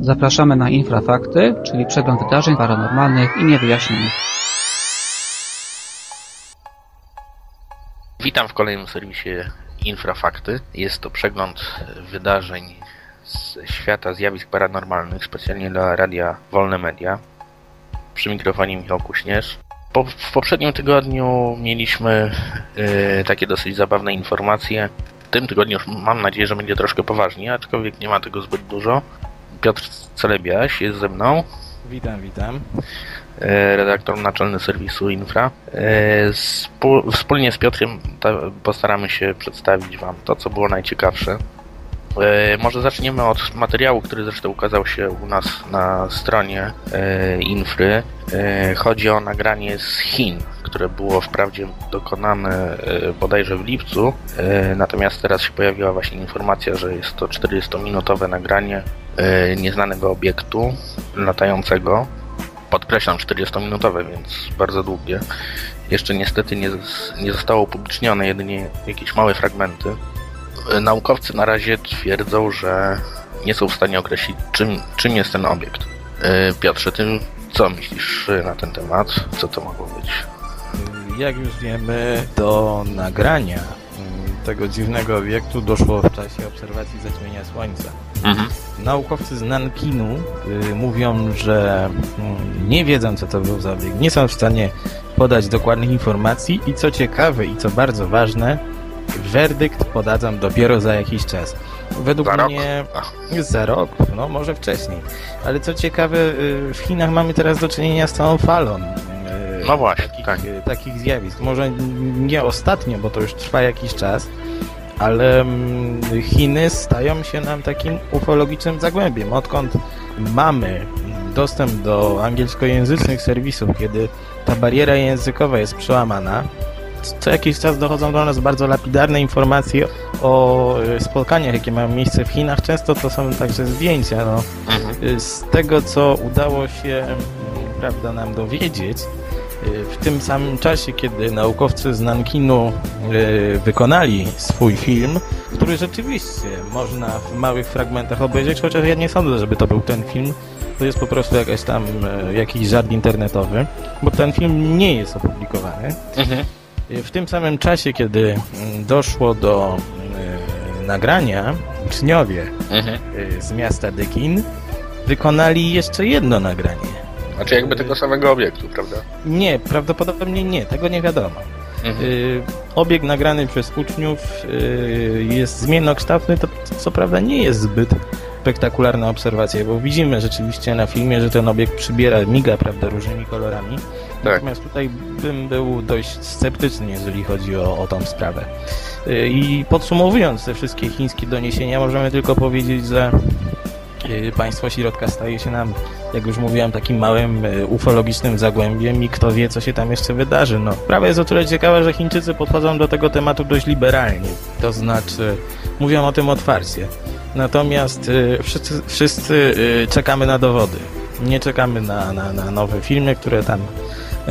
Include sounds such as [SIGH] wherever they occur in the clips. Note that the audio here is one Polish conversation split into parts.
Zapraszamy na Infrafakty, czyli przegląd wydarzeń paranormalnych i niewyjaśnionych. Witam w kolejnym serwisie Infrafakty. Jest to przegląd wydarzeń z świata zjawisk paranormalnych, specjalnie dla radia Wolne Media. Przy mikrofonie Michał Kuśnierz. Po, w poprzednim tygodniu mieliśmy y, takie dosyć zabawne informacje. W tym tygodniu już mam nadzieję, że będzie troszkę poważniej, aczkolwiek nie ma tego zbyt dużo. Piotr Celebiaś jest ze mną. Witam, witam. E, redaktor naczelny serwisu Infra. E, wspólnie z Piotrem postaramy się przedstawić Wam to, co było najciekawsze. E, może zaczniemy od materiału, który zresztą ukazał się u nas na stronie Infry. Chodzi o nagranie z Chin, które było wprawdzie dokonane bodajże w lipcu, natomiast teraz się pojawiła właśnie informacja, że jest to 40-minutowe nagranie nieznanego obiektu latającego podkreślam 40-minutowe, więc bardzo długie. Jeszcze niestety nie, nie zostało upublicznione, jedynie jakieś małe fragmenty. Naukowcy na razie twierdzą, że nie są w stanie określić, czym, czym jest ten obiekt. E, Piotrze, ty co myślisz na ten temat? Co to mogło być? Jak już wiemy, do nagrania tego dziwnego obiektu doszło w czasie obserwacji zaćmienia Słońca. Mhm. Naukowcy z Nankinu y, mówią, że y, nie wiedzą, co to był za obiekt, nie są w stanie podać dokładnych informacji i co ciekawe i co bardzo ważne, werdykt podadzą dopiero za jakiś czas. Według za mnie jest za rok, no może wcześniej. Ale co ciekawe, y, w Chinach mamy teraz do czynienia z całą falą y, no właśnie, takich, tak. takich zjawisk. Może nie ostatnio, bo to już trwa jakiś czas, ale mm, Chiny stają się nam takim ufologicznym zagłębiem. Odkąd mamy dostęp do angielskojęzycznych serwisów, kiedy ta bariera językowa jest przełamana, co jakiś czas dochodzą do nas bardzo lapidarne informacje o e, spotkaniach, jakie mają miejsce w Chinach. Często to są także zdjęcia. No. Mhm. Z tego, co udało się prawda, nam dowiedzieć, w tym samym czasie, kiedy naukowcy z Nankinu e, wykonali swój film, który rzeczywiście można w małych fragmentach obejrzeć, chociaż ja nie sądzę, żeby to był ten film. To jest po prostu jakaś tam, e, jakiś żart internetowy, bo ten film nie jest opublikowany. Mhm. E, w tym samym czasie, kiedy mm, doszło do nagrania, uczniowie mhm. z miasta Dekin wykonali jeszcze jedno nagranie znaczy jakby tego samego obiektu, prawda? Nie, prawdopodobnie nie, tego nie wiadomo. Mhm. Y, obiekt nagrany przez uczniów jest zmiennokształtny, to co prawda nie jest zbyt spektakularna obserwacja, bo widzimy rzeczywiście na filmie, że ten obiekt przybiera, miga, prawda, różnymi kolorami. Tak. Natomiast tutaj bym był dość sceptyczny, jeżeli chodzi o, o tą sprawę. Y, I podsumowując te wszystkie chińskie doniesienia, możemy tylko powiedzieć, że Y, państwo środka staje się nam, jak już mówiłem, takim małym y, ufologicznym zagłębiem i kto wie, co się tam jeszcze wydarzy. No, sprawa jest o tyle ciekawa, że Chińczycy podchodzą do tego tematu dość liberalnie. To znaczy, mówią o tym otwarcie. Natomiast wszyscy, wszyscy czekamy na dowody. Nie czekamy na, na, na nowe filmy, które tam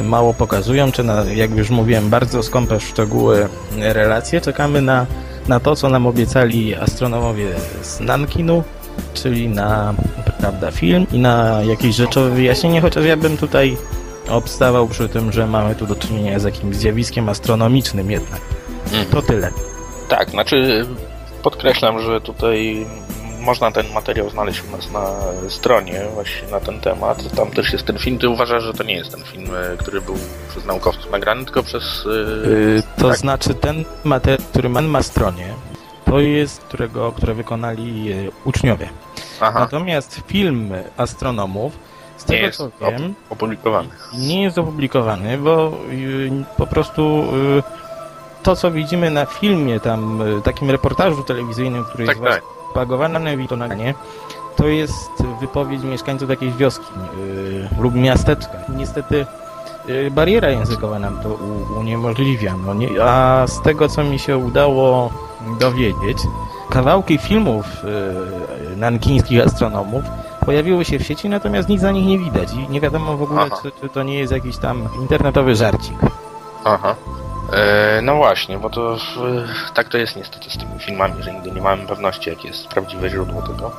mało pokazują, czy na, jak już mówiłem, bardzo skąpe szczegóły relacje. Czekamy na, na to, co nam obiecali astronomowie z Nankinu, czyli na prawda, film i na jakieś rzeczowe wyjaśnienie, chociaż ja bym tutaj obstawał przy tym, że mamy tu do czynienia z jakimś zjawiskiem astronomicznym jednak. Mhm. To tyle. Tak, znaczy podkreślam, że tutaj można ten materiał znaleźć u nas na stronie właśnie na ten temat. Tam też jest ten film. Ty uważasz, że to nie jest ten film, e, który był przez naukowców nagrany, tylko przez... Yy, to tak. znaczy ten materiał, który man ma stronie, to jest, którego, które wykonali uczniowie. Aha. Natomiast film astronomów, z tego jest co wiem, opublikowany. Nie jest opublikowany, bo po prostu to, co widzimy na filmie, tam takim reportażu telewizyjnym, który tak, jest tak. Propagowany na to nagranie, to jest wypowiedź mieszkańców jakiejś wioski lub miasteczka. Niestety bariera językowa nam to uniemożliwia. No nie, a z tego, co mi się udało dowiedzieć, kawałki filmów yy, nankińskich astronomów pojawiły się w sieci, natomiast nic za nich nie widać i nie wiadomo w ogóle, czy, czy, to nie jest jakiś tam internetowy żarcik. Aha. E, no właśnie, bo to tak to jest niestety z tymi filmami, że nigdy nie mamy pewności, jakie jest prawdziwe źródło tego.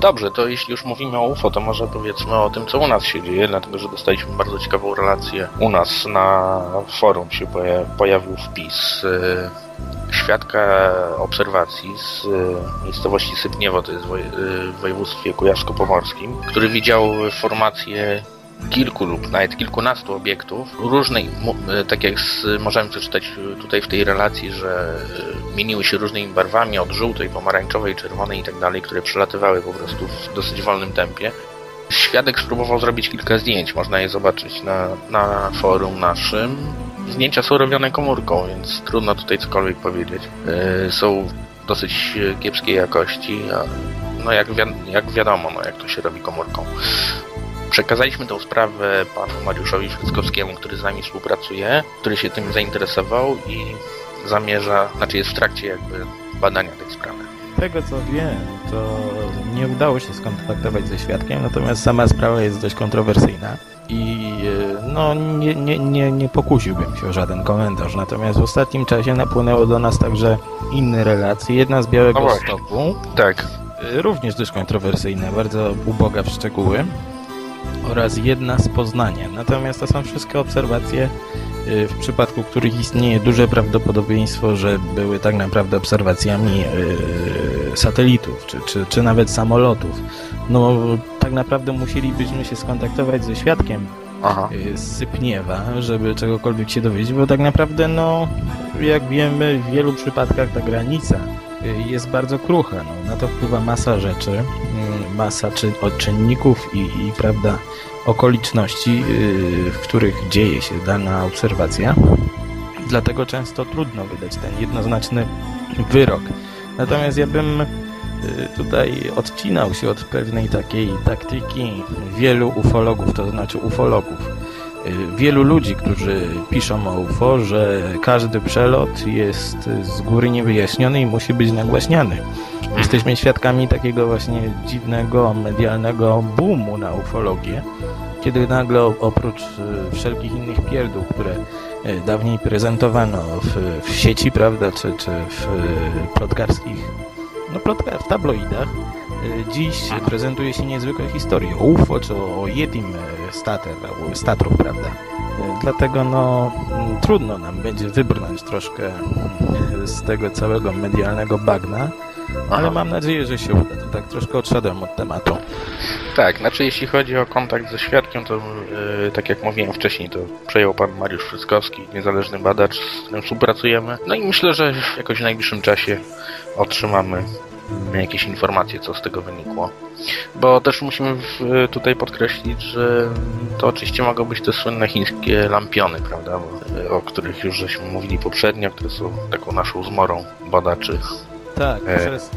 Dobrze, to jeśli już mówimy o UFO, to może powiedzmy o tym, co u nas się dzieje, dlatego że dostaliśmy bardzo ciekawą relację. U nas na forum się poja- pojawił wpis y, świadka obserwacji z y, miejscowości Sypniewo, to jest w województwie kujawsko-pomorskim, który widział formację kilku lub nawet kilkunastu obiektów różnej, e, tak jak możemy przeczytać e, tutaj w tej relacji, że e, mieniły się różnymi barwami od żółtej, pomarańczowej, czerwonej i tak dalej, które przelatywały po prostu w dosyć wolnym tempie. Świadek spróbował zrobić kilka zdjęć, można je zobaczyć na, na forum naszym. Zdjęcia są robione komórką, więc trudno tutaj cokolwiek powiedzieć. Są dosyć kiepskiej jakości, a no jak, wi- jak wiadomo, no jak to się robi komórką. Przekazaliśmy tę sprawę panu Mariuszowi Fryckowskiemu, który z nami współpracuje, który się tym zainteresował i zamierza, znaczy jest w trakcie jakby badania tej sprawy. Tego co wiem, to nie udało się skontaktować ze świadkiem, natomiast sama sprawa jest dość kontrowersyjna i e, no nie, nie, nie, nie pokusiłbym się o żaden komentarz. Natomiast w ostatnim czasie napłynęło do nas także inne relacje. Jedna z Białego No. Stoku, Tak, e, również dość kontrowersyjna, bardzo uboga w szczegóły oraz jedna z Poznania. Natomiast to są wszystkie obserwacje, y, w przypadku których istnieje duże prawdopodobieństwo, że były tak naprawdę obserwacjami y, satelitów, czy, czy, czy nawet samolotów. No tak naprawdę musielibyśmy się skontaktować ze świadkiem aha. y, Sypniewa, żeby czegokolwiek się dowiedzieć, bo tak naprawdę, no, jak wiemy, w wielu przypadkach ta granica jest bardzo krucha. No, na to wpływa masa rzeczy, y, masa czy, czynników i, i prawda, okoliczności, y, w których dzieje się dana obserwacja. Dlatego często trudno wydać ten jednoznaczny wyrok. Natomiast ja bym y, tutaj odcinał się od pewnej takiej taktyki wielu ufologów, to znaczy ufologów. Y, Wielu ludzi, którzy piszą o UFO, że każdy przelot jest z góry niewyjaśniony i musi być nagłaśniany. Jesteśmy świadkami takiego właśnie dziwnego, medialnego boomu na ufologię, kiedy nagle oprócz y, wszelkich innych pierdół, które y, dawniej prezentowano w, w sieci, prawda, czy, czy w y, plotkarskich, no plotka, w tabloidach, dziś prezentuje się niezwykłe historie. O UFO, czy o Yetim stater, statrów, prawda. Dlatego no trudno nam będzie wybrnąć troszkę z tego całego medialnego bagna, ale Aha. mam nadzieję, że się uda. To tak troszkę odszedłem od tematu. Tak, znaczy jeśli chodzi o kontakt ze świadkiem, to yy, tak jak mówiłem wcześniej, to przejął pan Mariusz Fryckowski, niezależny badacz, z którym współpracujemy. No i myślę, że jakoś w najbliższym czasie otrzymamy jakieś informacje, co z tego wynikło. Bo też musimy w, tutaj podkreślić, że to oczywiście mogą być te słynne chińskie lampiony, prawda, bo, o których już żeśmy mówili poprzednio, które są taką naszą zmorą badaczy. Tak, E, przez,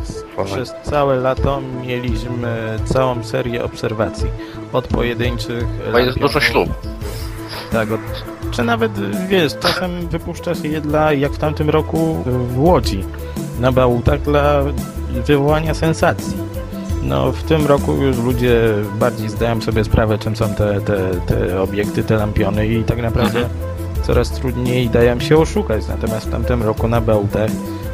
przez całe lato mieliśmy całą serię obserwacji. Od pojedynczych. Bo jest dużo ślub. Tak, od, czy nawet wiesz, czasem wypuszcza się je dla, jak w tamtym roku w Łodzi, na bałutach dla wywołania sensacji. No, w tym roku już ludzie bardziej zdają sobie sprawę, czym są te, te, te obiekty, te lampiony i tak naprawdę Mhm. coraz trudniej dają się oszukać. Natomiast w tamtym roku na bałutach,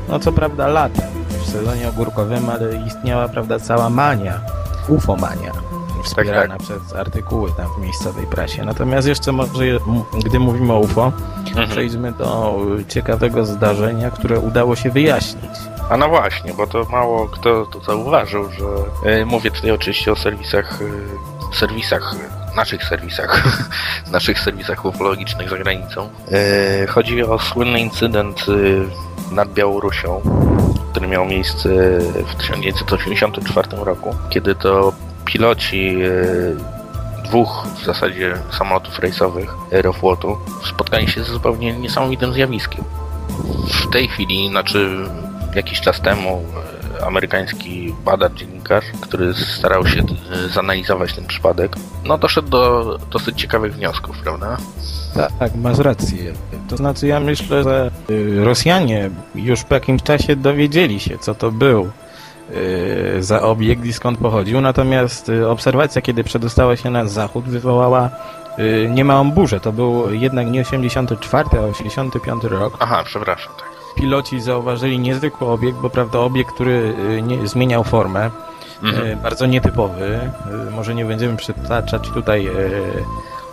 no co prawda latem, w sezonie ogórkowym, ale istniała, prawda, cała mania, ufomania, wspierana przez artykuły tam w miejscowej prasie. Natomiast jeszcze może, gdy mówimy o UFO, Mhm. przejdźmy do ciekawego zdarzenia, które udało się wyjaśnić. A no właśnie, bo to mało kto to zauważył, że e, mówię tutaj oczywiście o serwisach, e, serwisach, naszych serwisach, [LAUGHS] naszych serwisach ufologicznych za granicą. E, chodzi o słynny incydent e, nad Białorusią, który miał miejsce w 1984 roku, kiedy to piloci e, dwóch w zasadzie samolotów rejsowych Aeroflotu spotkali się z zupełnie niesamowitym zjawiskiem. W tej chwili, znaczy jakiś czas temu amerykański badacz, dziennikarz, który starał się e, zanalizować ten przypadek, no doszedł do dosyć ciekawych wniosków, prawda? Tak, tak, masz rację. To znaczy ja myślę, że y, Rosjanie już po jakimś czasie dowiedzieli się, co to był y, za obiekt i skąd pochodził, natomiast y, obserwacja, kiedy przedostała się na zachód, wywołała niemałą burzę. To był jednak nie 84, a 85 rok. Aha, przepraszam, tak. Piloci zauważyli niezwykły obiekt, bo prawda obiekt, który y, nie, zmieniał formę. Mhm. e, bardzo nietypowy. E, Może nie będziemy przytaczać tutaj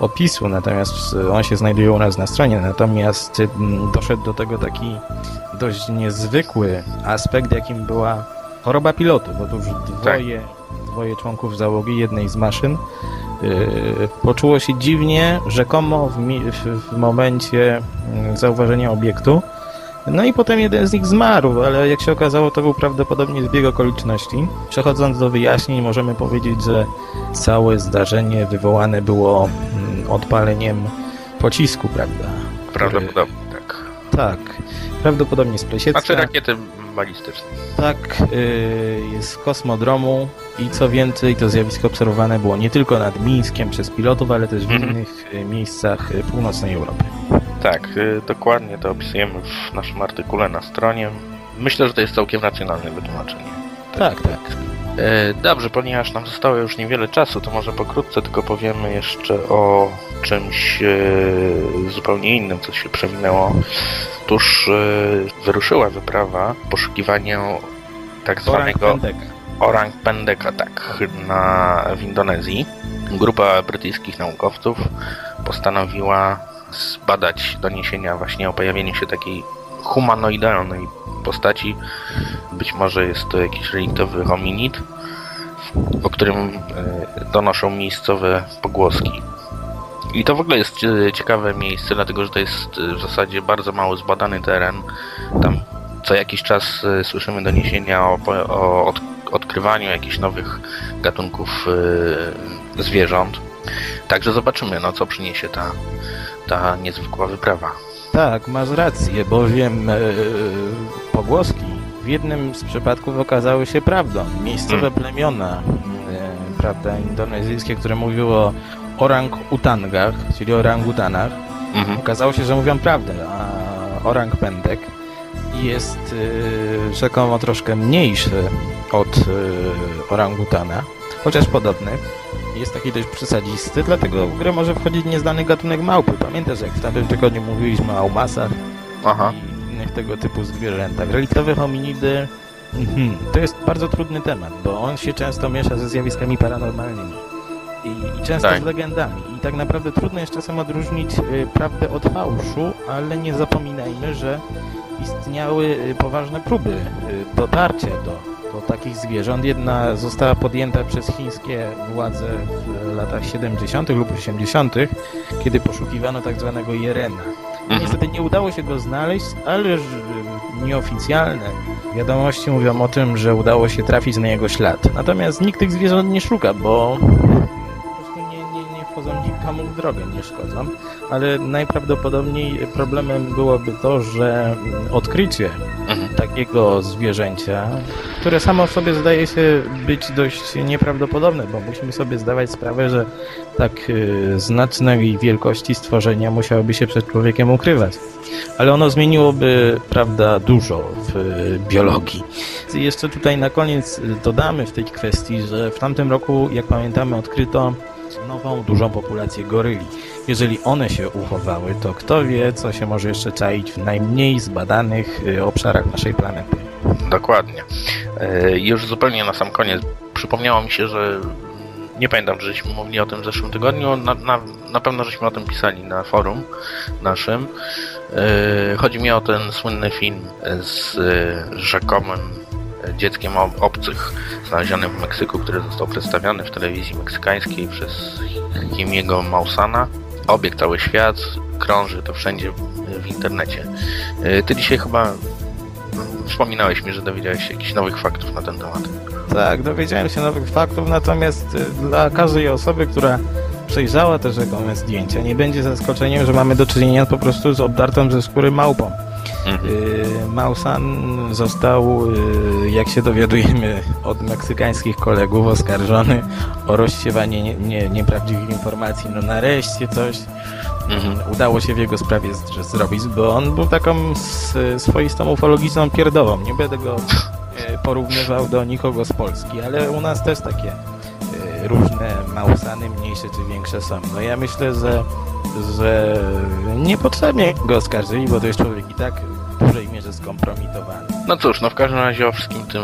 opisu, natomiast on się znajduje u nas na stronie. Natomiast doszedł do tego taki dość niezwykły aspekt, jakim była choroba pilotu, bo tu już dwoje, dwoje członków załogi jednej z maszyn poczuło się dziwnie, rzekomo w, mi- w, w momencie mm, zauważenia obiektu. No i potem jeden z nich zmarł, ale jak się okazało, to był prawdopodobnie zbieg okoliczności. Przechodząc do wyjaśnień, możemy powiedzieć, że całe zdarzenie wywołane było mm, odpaleniem pocisku, prawda? Prawdopodobnie tak. Tak, prawdopodobnie z Plesiecka. Znaczy rakiety balistyczne. Tak, yy, z kosmodromu i co więcej, to zjawisko obserwowane było nie tylko nad Mińskiem przez pilotów, ale też w Mhm. innych y, miejscach y, północnej Europy. Tak, y, dokładnie to opisujemy w naszym artykule na stronie. Myślę, że to jest całkiem racjonalne wytłumaczenie. Tak, tak. E, Dobrze, ponieważ nam zostało już niewiele czasu, to może pokrótce tylko powiemy jeszcze o czymś e, zupełnie innym, co się przewinęło. Otóż e, wyruszyła wyprawa w poszukiwaniu tak Orang zwanego Pendek. Orang Pendek Attack na, w Indonezji. Grupa brytyjskich naukowców postanowiła zbadać doniesienia właśnie o pojawieniu się takiej humanoidalnej postaci. Być może jest to jakiś reliktowy hominid, o którym e, donoszą miejscowe pogłoski. I to w ogóle jest e, ciekawe miejsce, dlatego że to jest e, w zasadzie bardzo mało zbadany teren. Tam co jakiś czas słyszymy doniesienia o, o od, odkrywaniu jakichś nowych gatunków zwierząt. Także zobaczymy, no co przyniesie ta, ta niezwykła wyprawa. Tak, masz rację, bowiem e, pogłoski w jednym z przypadków okazały się prawdą. Miejscowe plemiona, e, prawda, indonezyjskie, które mówiły o orang-utangach, czyli orangutanach, Mhm. okazało się, że mówią prawdę, a orang pendek jest e, rzekomo troszkę mniejszy od e, orangutana, chociaż podobny. Jest taki dość przesadzisty, dlatego w grę może wchodzić nieznany gatunek małpy. Pamiętasz, jak w tamtym tygodniu mówiliśmy o aumasach Aha. i innych tego typu zwierzętach. Reliktowe hominidy mhm, to jest bardzo trudny temat, bo on się często miesza ze zjawiskami paranormalnymi i, i często Tak. z legendami. I tak naprawdę trudno jest czasem odróżnić y, prawdę od fałszu, ale nie zapominajmy, że istniały y, poważne próby y, dotarcia do, do takich zwierząt. Jedna została podjęta przez chińskie władze w latach 70. lub 80., kiedy poszukiwano tak zwanego jerena. Mhm. Niestety nie udało się go znaleźć, ale nieoficjalne wiadomości mówią o tym, że udało się trafić na jego ślad. Natomiast nikt tych zwierząt nie szuka, bo wchodzą nikomu w drogę, nie szkodzą. Ale najprawdopodobniej problemem byłoby to, że odkrycie Mhm. Takiego zwierzęcia, które samo w sobie zdaje się być dość nieprawdopodobne, bo musimy sobie zdawać sprawę, że tak y, znacznej wielkości stworzenia musiałoby się przed człowiekiem ukrywać. Ale ono zmieniłoby, prawda, dużo w y, biologii. Jeszcze tutaj na koniec y, dodamy w tej kwestii, że w tamtym roku, jak pamiętamy, odkryto nową, dużą populację goryli. Jeżeli one się uchowały, to kto wie, co się może jeszcze czaić w najmniej zbadanych y, obszarach naszej planety. Dokładnie. E, Już zupełnie na sam koniec przypomniało mi się, że nie pamiętam, żeśmy mówili o tym w zeszłym tygodniu. Na, na, na pewno żeśmy o tym pisali na forum naszym. E, Chodzi mi o ten słynny film z e, rzekomym dzieckiem ob- obcych znalezionym w Meksyku, który został przedstawiony w telewizji meksykańskiej przez Jimiego Mausana. Obieg cały świat, krąży to wszędzie w- internecie. E, Ty dzisiaj chyba mm, wspominałeś mi, że dowiedziałeś się jakichś nowych faktów na ten temat. Tak, dowiedziałem się nowych faktów, natomiast y, dla każdej osoby, która przejrzała te rzekome zdjęcia, nie będzie zaskoczeniem, że mamy do czynienia po prostu z obdartą ze skóry małpą. Mhm. Y, Mausan został, y, jak się dowiadujemy od meksykańskich kolegów, oskarżony o rozsiewanie nie, nie, nieprawdziwych informacji. No nareszcie coś Mhm. udało się w jego sprawie zrobić, bo on był taką swoistą ufologiczną pierdołą. Nie będę go e, porównywał do nikogo z Polski, ale u nas też takie e, różne Mausany, mniejsze czy większe są. No ja myślę, że, że niepotrzebnie go oskarżyli, bo to jest człowiek i tak w dużej mierze skompromitowany. No cóż, no w każdym razie o wszystkim tym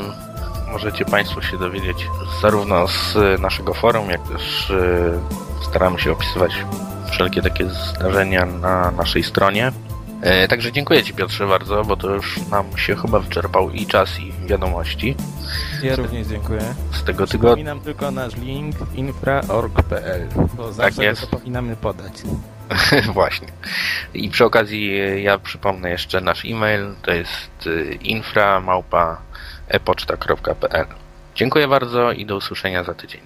możecie Państwo się dowiedzieć zarówno z naszego forum, jak też e, staramy się opisywać wszelkie takie zdarzenia na naszej stronie. E, Także dziękuję Ci Piotrze bardzo, bo to już nam się chyba wyczerpał i czas i wiadomości Ja również dziękuję. z tego tygodnia. Przypominam tylko nasz link infra.org.pl, bo zawsze Tak jest. zapominamy podać. [LAUGHS] Właśnie. I przy okazji e, ja przypomnę jeszcze nasz e-mail, to jest e, infra.małpa.epoczta.pl Dziękuję bardzo i do usłyszenia za tydzień.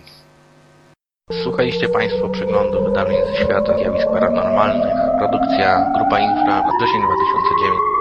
Słuchaliście Państwo przeglądu wydarzeń ze świata zjawisk paranormalnych. Produkcja Grupa Infra, wrzesień 2009.